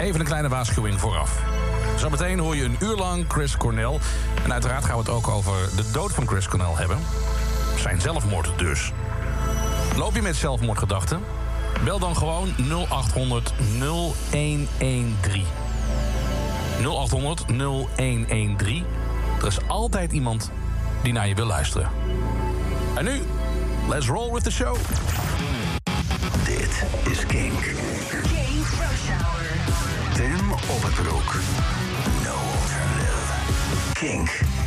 Even een kleine waarschuwing vooraf. Zometeen hoor je een uur lang Chris Cornell. En uiteraard gaan we het ook over de dood van Chris Cornell hebben. Zijn zelfmoord dus. Loop je met zelfmoordgedachten? Bel dan gewoon 0800 0113. 0800 0113. Er is altijd iemand die naar je wil luisteren. En nu, let's roll with the show. Dit is Kink. King Rush Hour. Tim op het broek. No alternative. Kink.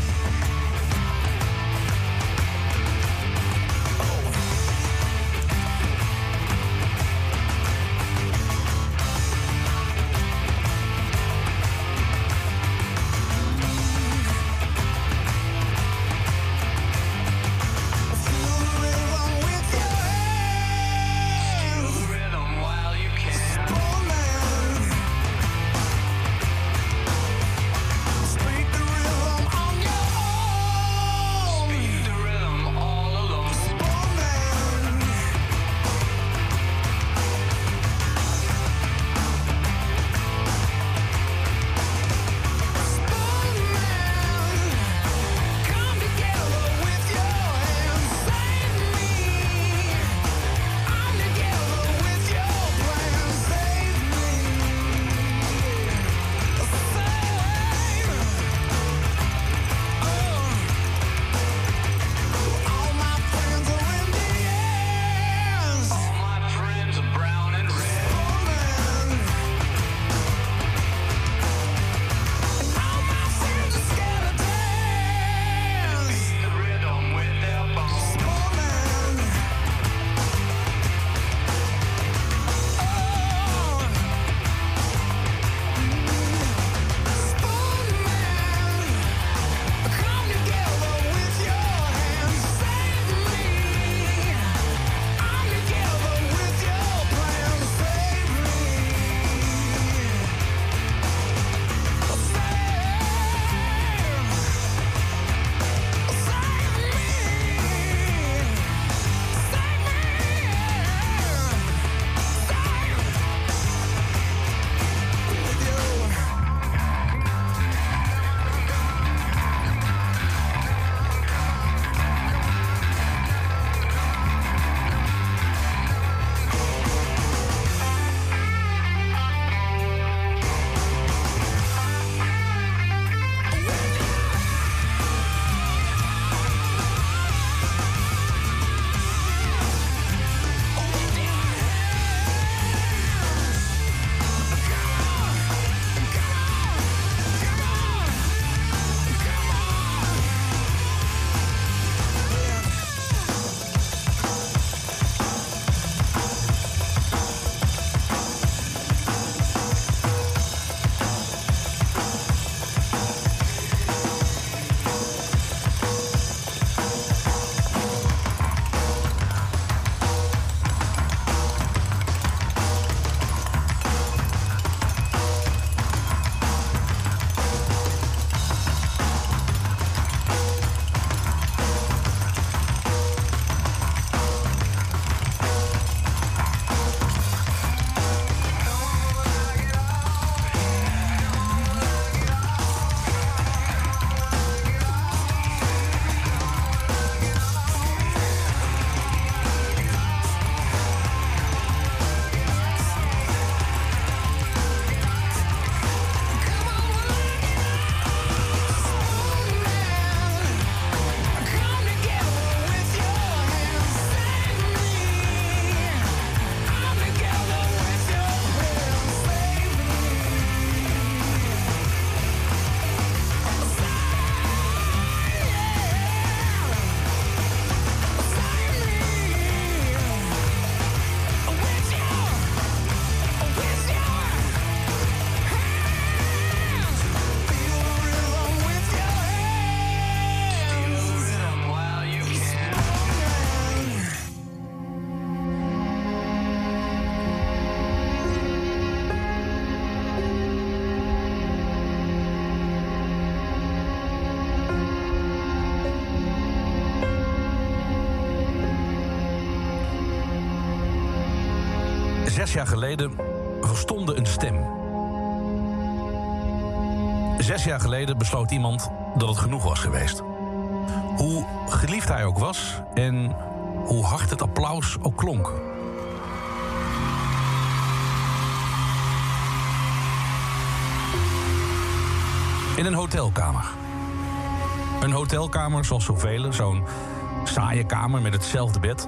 zes jaar geleden verstomde een stem. Zes jaar geleden besloot iemand dat het genoeg was geweest. Hoe geliefd hij ook was en hoe hard het applaus ook klonk. In een hotelkamer. Een hotelkamer zoals zoveel, zo'n saaie kamer met hetzelfde bed,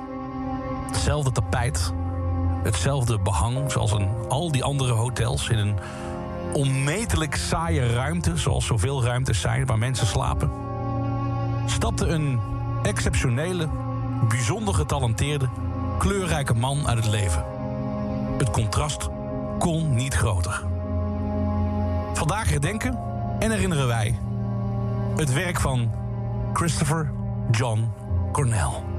hetzelfde tapijt, hetzelfde behang zoals in al die andere hotels. In een onmetelijk saaie ruimte, zoals zoveel ruimtes zijn waar mensen slapen. Stapte een exceptionele, bijzonder getalenteerde, kleurrijke man uit het leven. Het contrast kon niet groter. Vandaag herdenken en herinneren wij het werk van Christopher John Cornell.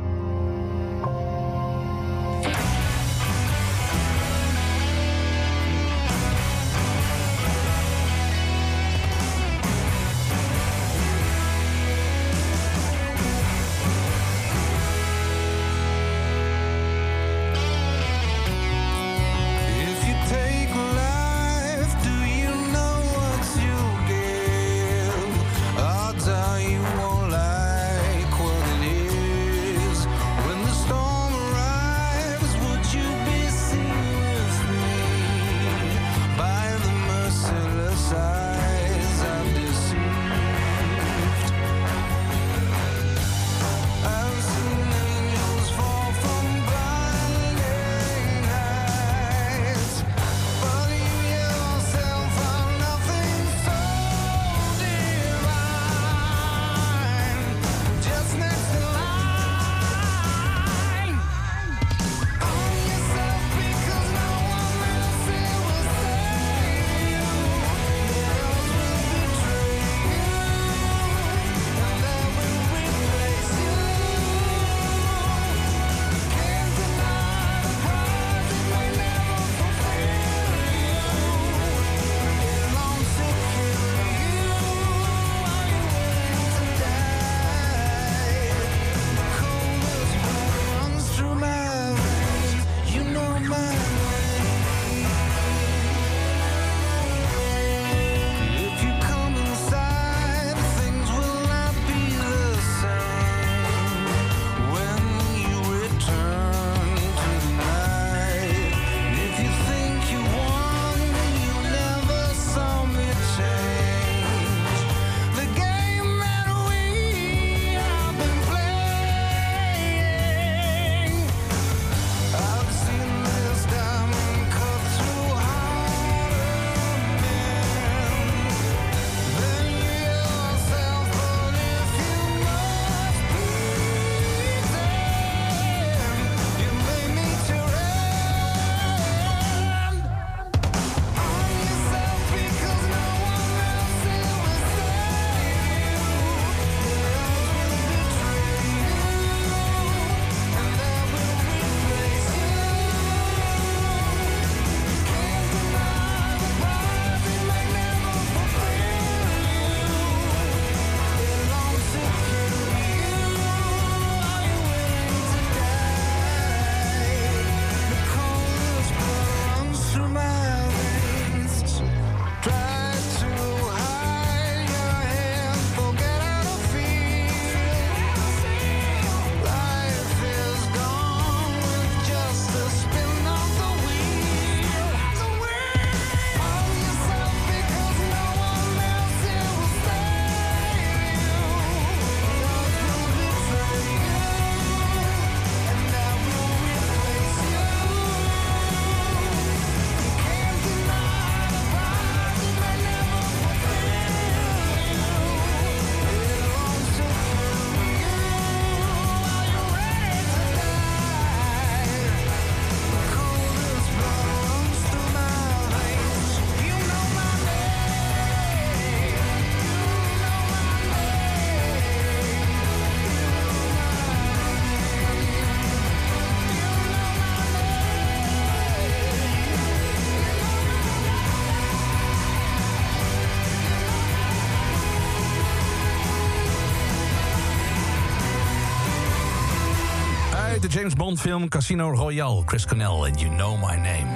James Bond film Casino Royale, Chris Cornell en You Know My Name.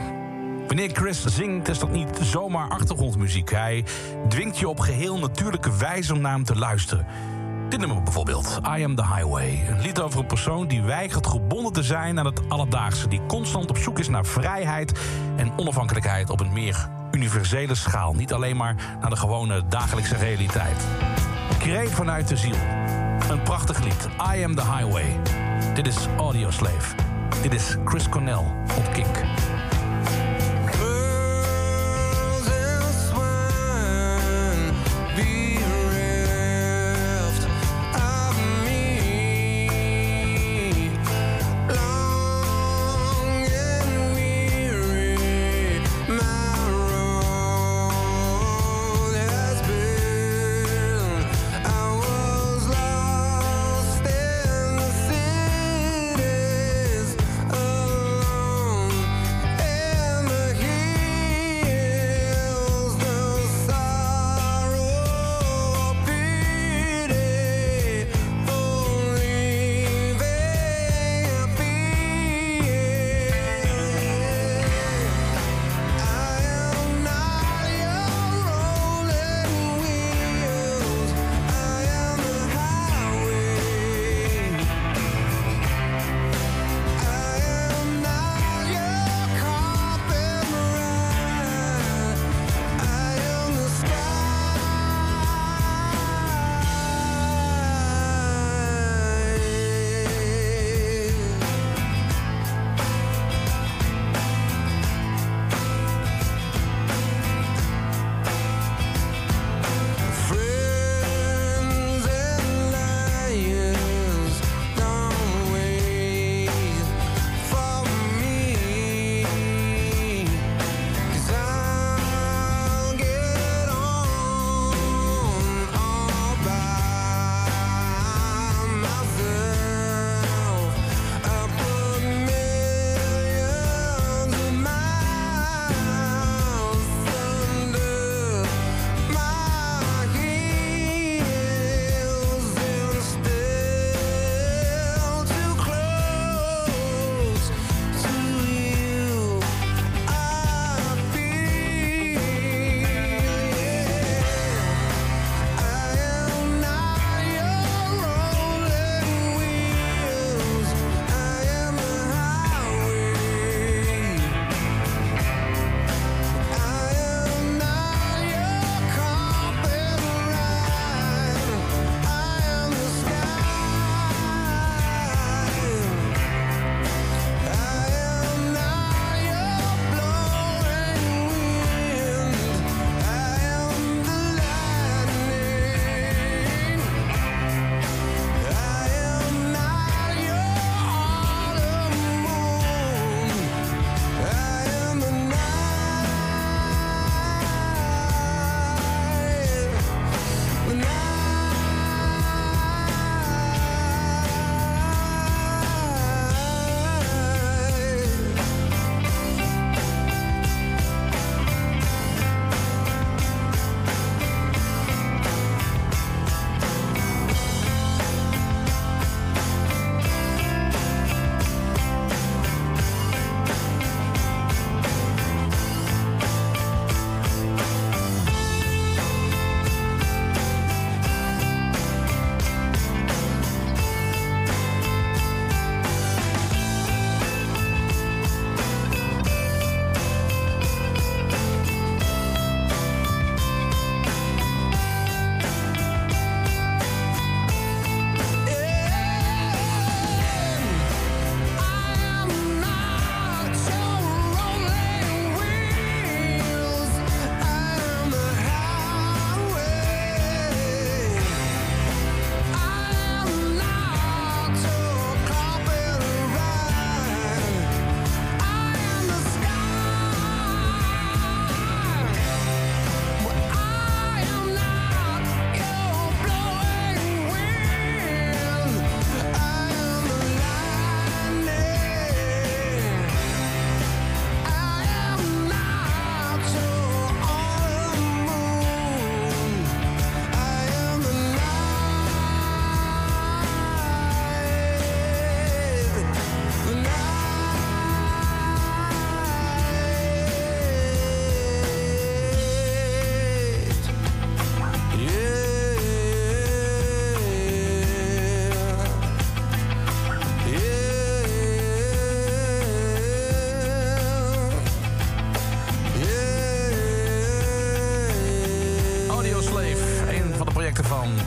Wanneer Chris zingt is dat niet zomaar achtergrondmuziek. Hij dwingt je op geheel natuurlijke wijze om naar hem te luisteren. Dit nummer bijvoorbeeld, I Am The Highway. Een lied over een persoon die weigert gebonden te zijn aan het alledaagse. Die constant op zoek is naar vrijheid en onafhankelijkheid op een meer universele schaal. Niet alleen maar naar de gewone dagelijkse realiteit. Kreet vanuit de ziel. Een prachtig lied, I Am The Highway. Dit is Audio Slave. Dit is Chris Cornell op Kink.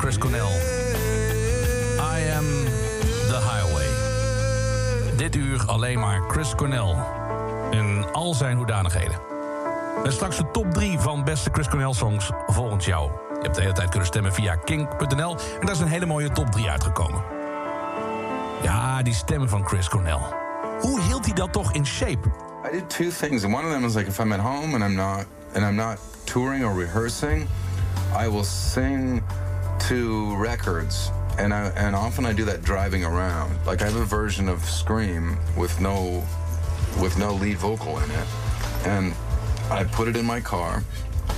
Chris Cornell. I am the highway. Dit uur alleen maar Chris Cornell. In al zijn hoedanigheden. En straks de top 3 van beste Chris Cornell songs volgens jou. Je hebt de hele tijd kunnen stemmen via kink.nl. En daar is een hele mooie top 3 uitgekomen. Ja, die stemmen van Chris Cornell. Hoe hield hij dat toch in shape? I did two things, and one of them is like if I'm at home and I'm not and I'm not touring or rehearsing, I will sing to records, and I and often I do that driving around. Like I have a version of Scream with no with no lead vocal in it, and I put it in my car,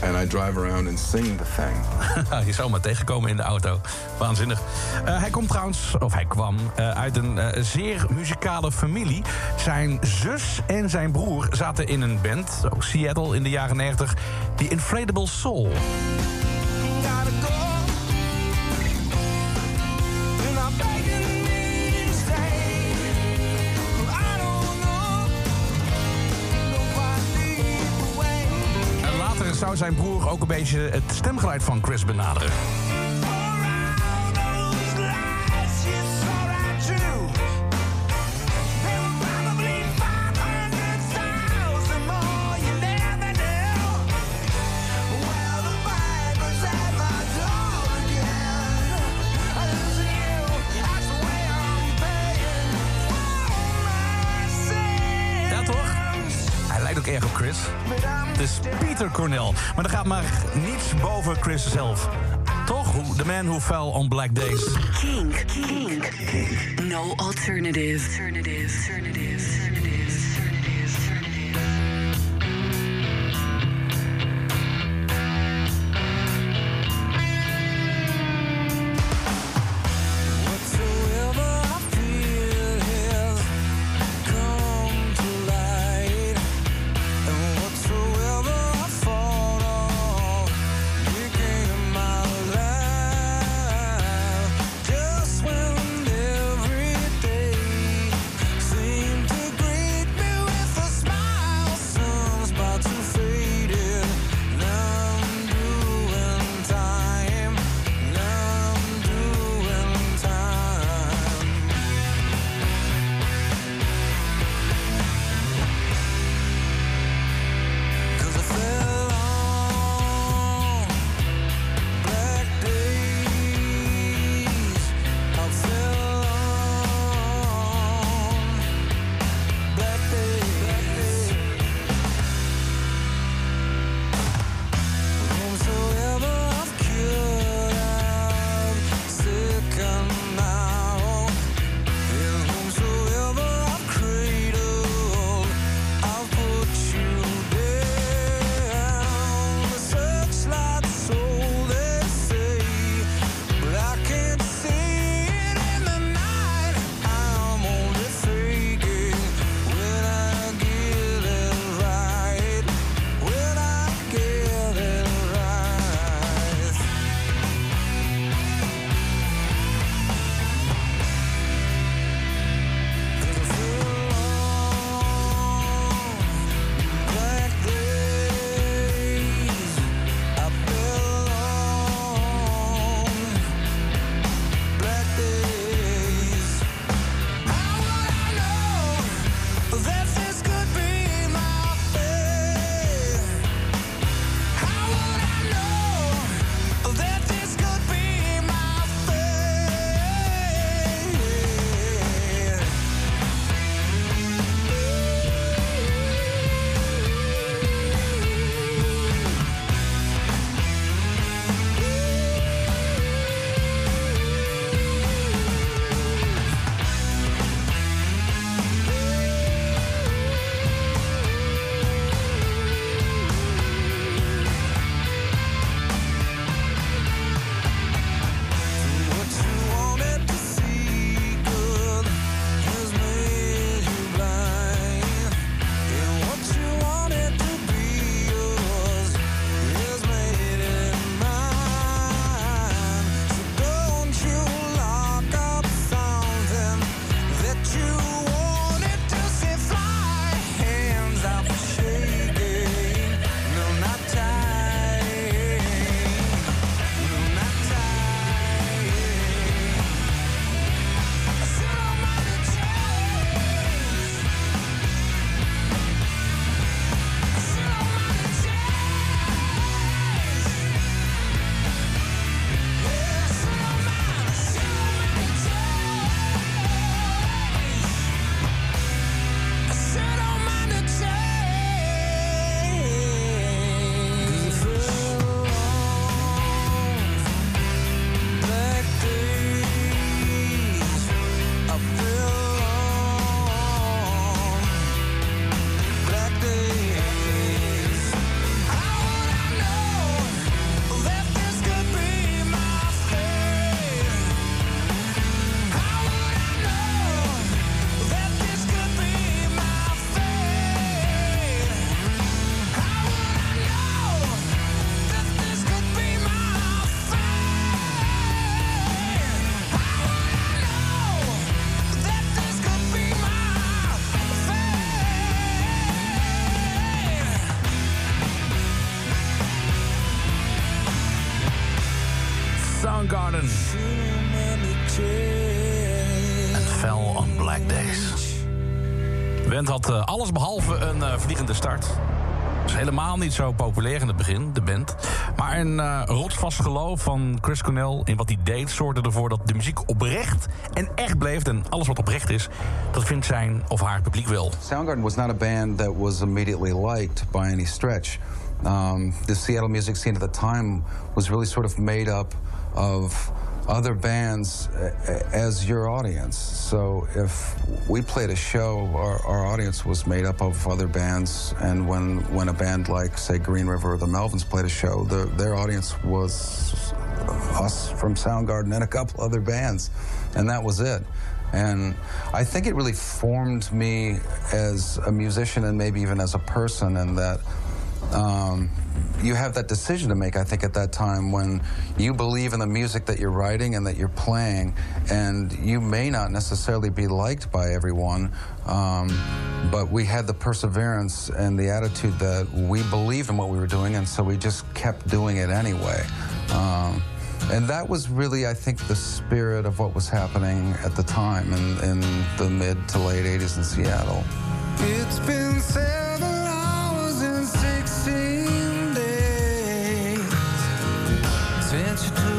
and I drive around and sing the thing. je zou maar tegenkomen in de auto. Waanzinnig. Uh, hij komt trouwens, of hij kwam, uh, uit een uh, zeer muzikale familie. Zijn zus en zijn broer zaten in een band, ook Seattle in de jaren 90, die Inflatable Soul. Zou zijn broer ook een beetje het stemgeluid van Chris benaderen. Erg op Chris. Het is Peter Cornell. Maar er gaat maar niets boven Chris zelf. Toch? The man who fell on black days. King, King, King. No alternative. Alternative. Alternative. Alles behalve een uh, vliegende start. Was helemaal niet zo populair in het begin, de band. Maar een uh, rotsvast geloof van Chris Cornell in wat hij deed... zorgde ervoor dat de muziek oprecht en echt bleef. En alles wat oprecht is, dat vindt zijn of haar publiek wel. Soundgarden was not a band that was immediately liked by any stretch. Um, the Seattle music scene at the time was really sort of made up of other bands uh, uh, as your audience. So if we played a show, our, our, audience was made up of other bands, and when when a band like say Green River or the Melvins played a show, the, their audience was us from Soundgarden and a couple other bands, and that was it. And I think it really formed me as a musician and maybe even as a person, and that um, you have that decision to make, I think, at that time when you believe in the music that you're writing and that you're playing, and you may not necessarily be liked by everyone, um, but we had the perseverance and the attitude that we believed in what we were doing, and so we just kept doing it anyway. Um, and that was really, I think, the spirit of what was happening at the time in, in the mid to late 80s in Seattle. It's been seven since you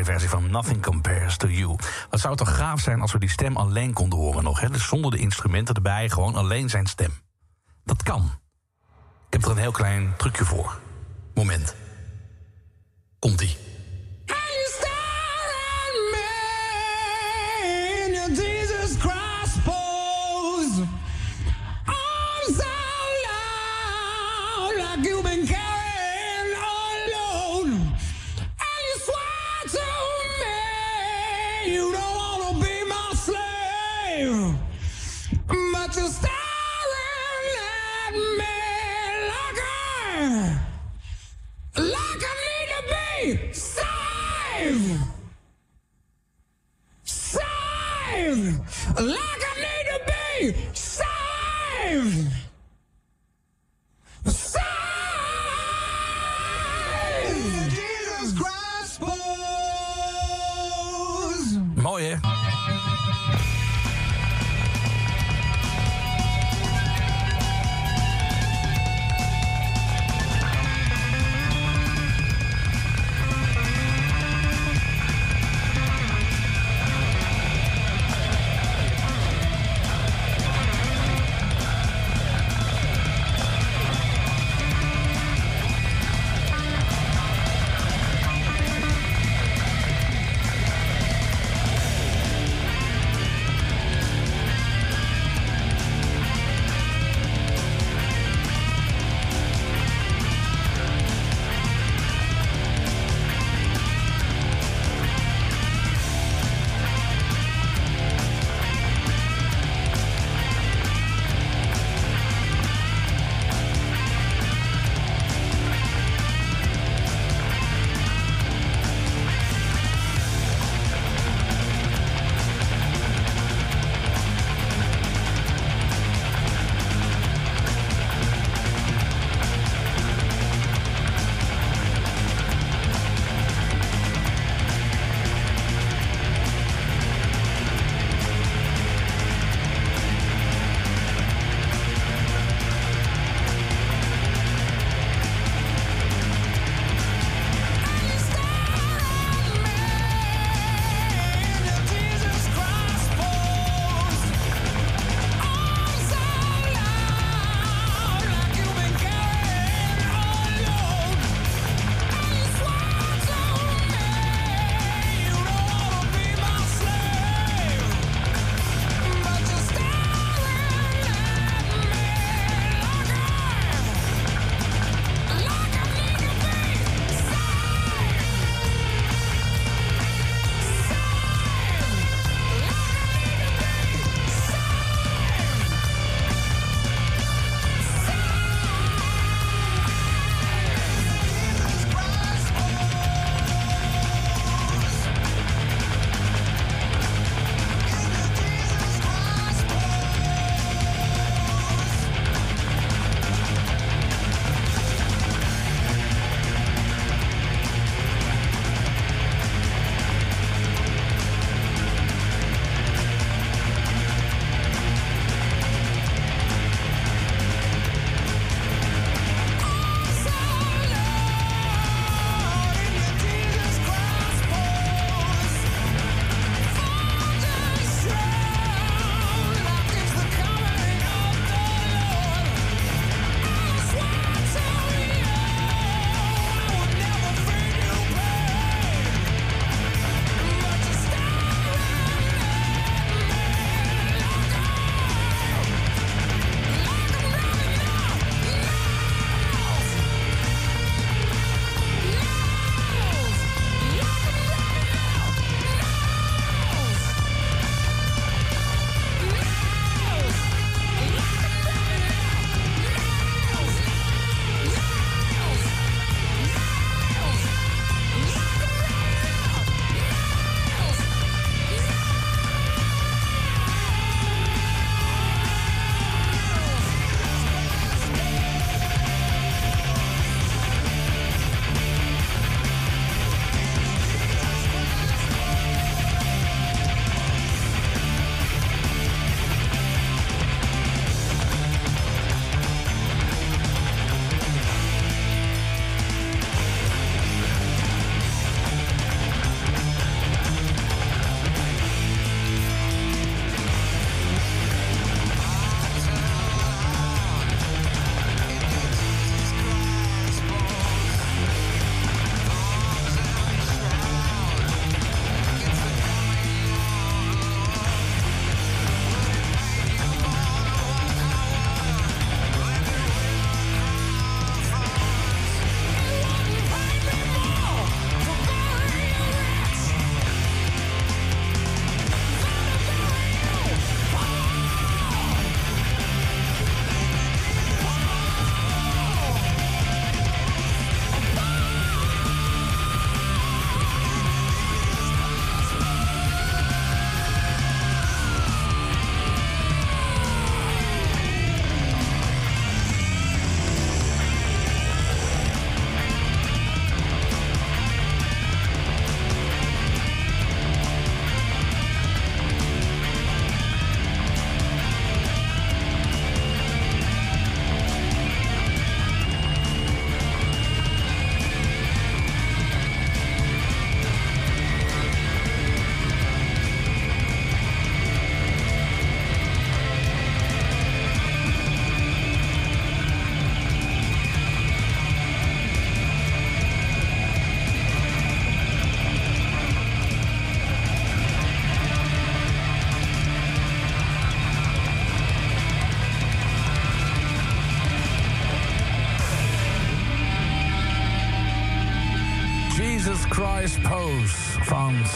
C-versie van Nothing Compares to You. Wat zou toch gaaf zijn als we die stem alleen konden horen nog, hè? Dus zonder de instrumenten erbij, gewoon alleen zijn stem. Dat kan. Ik heb er een heel klein trucje voor. Moment. Komt-ie.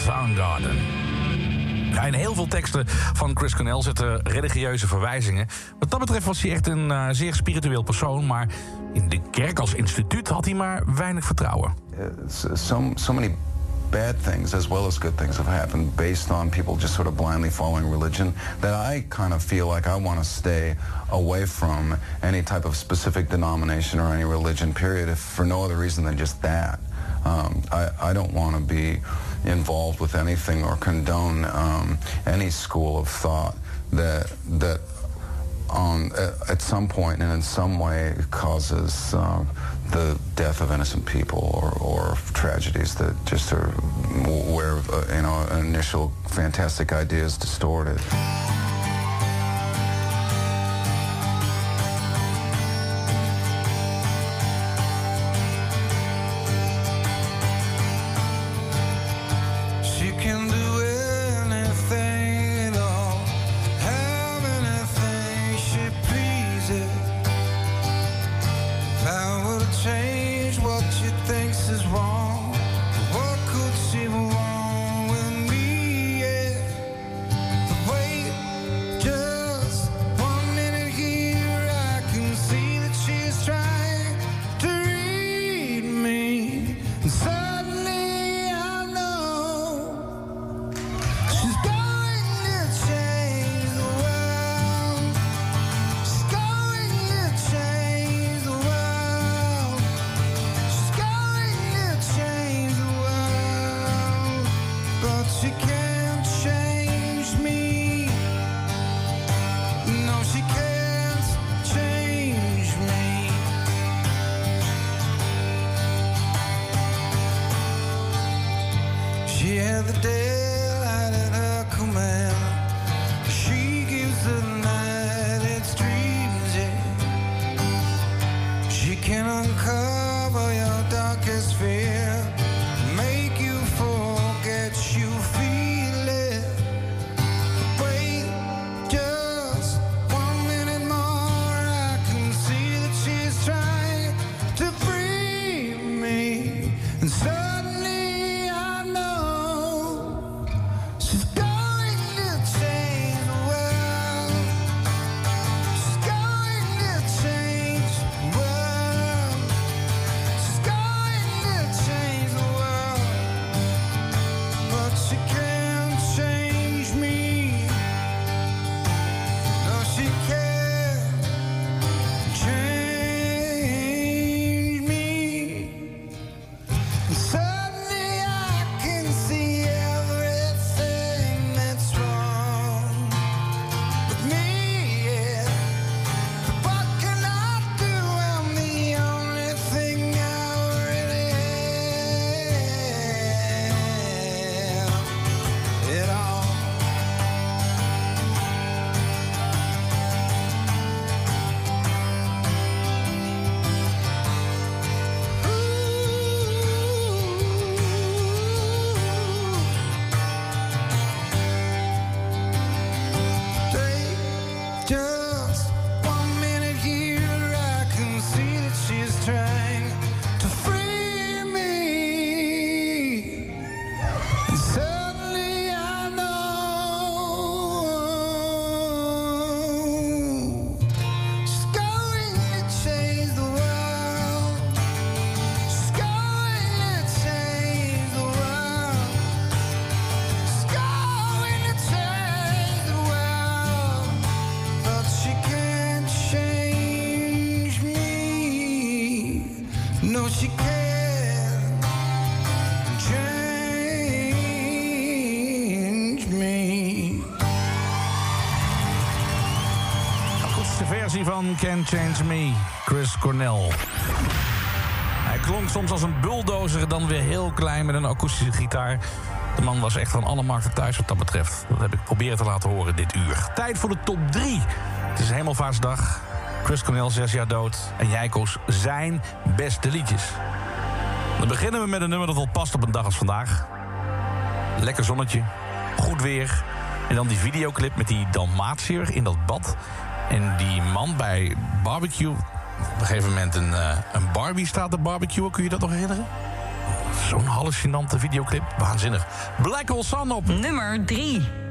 Soundgarden. Ja, in heel veel teksten van Chris Cornell zitten religieuze verwijzingen. Wat dat betreft was hij echt een uh, zeer spiritueel persoon... maar in de kerk als instituut had hij maar weinig vertrouwen. so, so many bad things as well as good things have happened based on people just sort of blindly following religion that I kind of feel like I want to stay away from any type of specific denomination or any religion, period, if for no other reason than just that. Um, I, I don't want to be involved with anything or condone um, any school of thought that that on at some point and in some way causes uh, the death of innocent people or, or tragedies that just are where uh, you know initial fantastic idea is distorted. Can Change Me, Chris Cornell. Hij klonk soms als een bulldozer, dan weer heel klein met een akoestische gitaar. De man was echt van alle markten thuis wat dat betreft. Dat heb ik proberen te laten horen dit uur. Tijd voor de top 3. Het is Hemelvaartsdag. Chris Cornell, zes jaar dood. En Jijkos zijn beste liedjes. Dan beginnen we met een nummer dat wel past op een dag als vandaag. Lekker zonnetje, goed weer. En dan die videoclip met die Dalmatier in dat bad. En die man bij barbecue... op een gegeven moment een, uh, een Barbie staat te barbecuen. Kun je dat nog herinneren? Zo'n hallucinante videoclip. Waanzinnig. Black Hole Sun op. Nummer 3.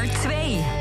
nummer 2.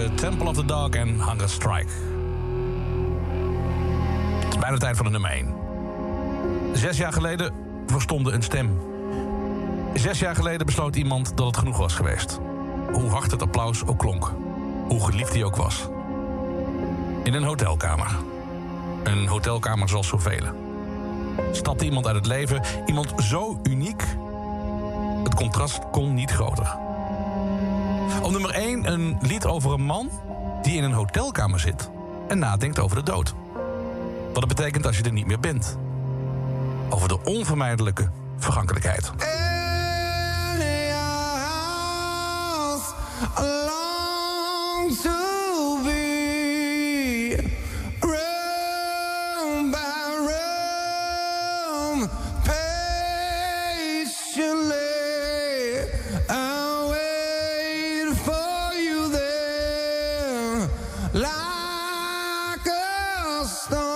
Gekozen Temple of the Dog en Hunger Strike. Het is bijna tijd voor de nummer 1. Zes jaar geleden verstomde een stem. Zes jaar geleden besloot iemand dat het genoeg was geweest. Hoe hard het applaus ook klonk. Hoe geliefd hij ook was. In een hotelkamer. Een hotelkamer zoals zoveel. Stapte iemand uit het leven, iemand zo uniek. Het contrast kon niet groter. Op nummer 1 een lied over een man die in een hotelkamer zit en nadenkt over de dood. Wat het betekent als je er niet meer bent. Over de onvermijdelijke vergankelijkheid. stone.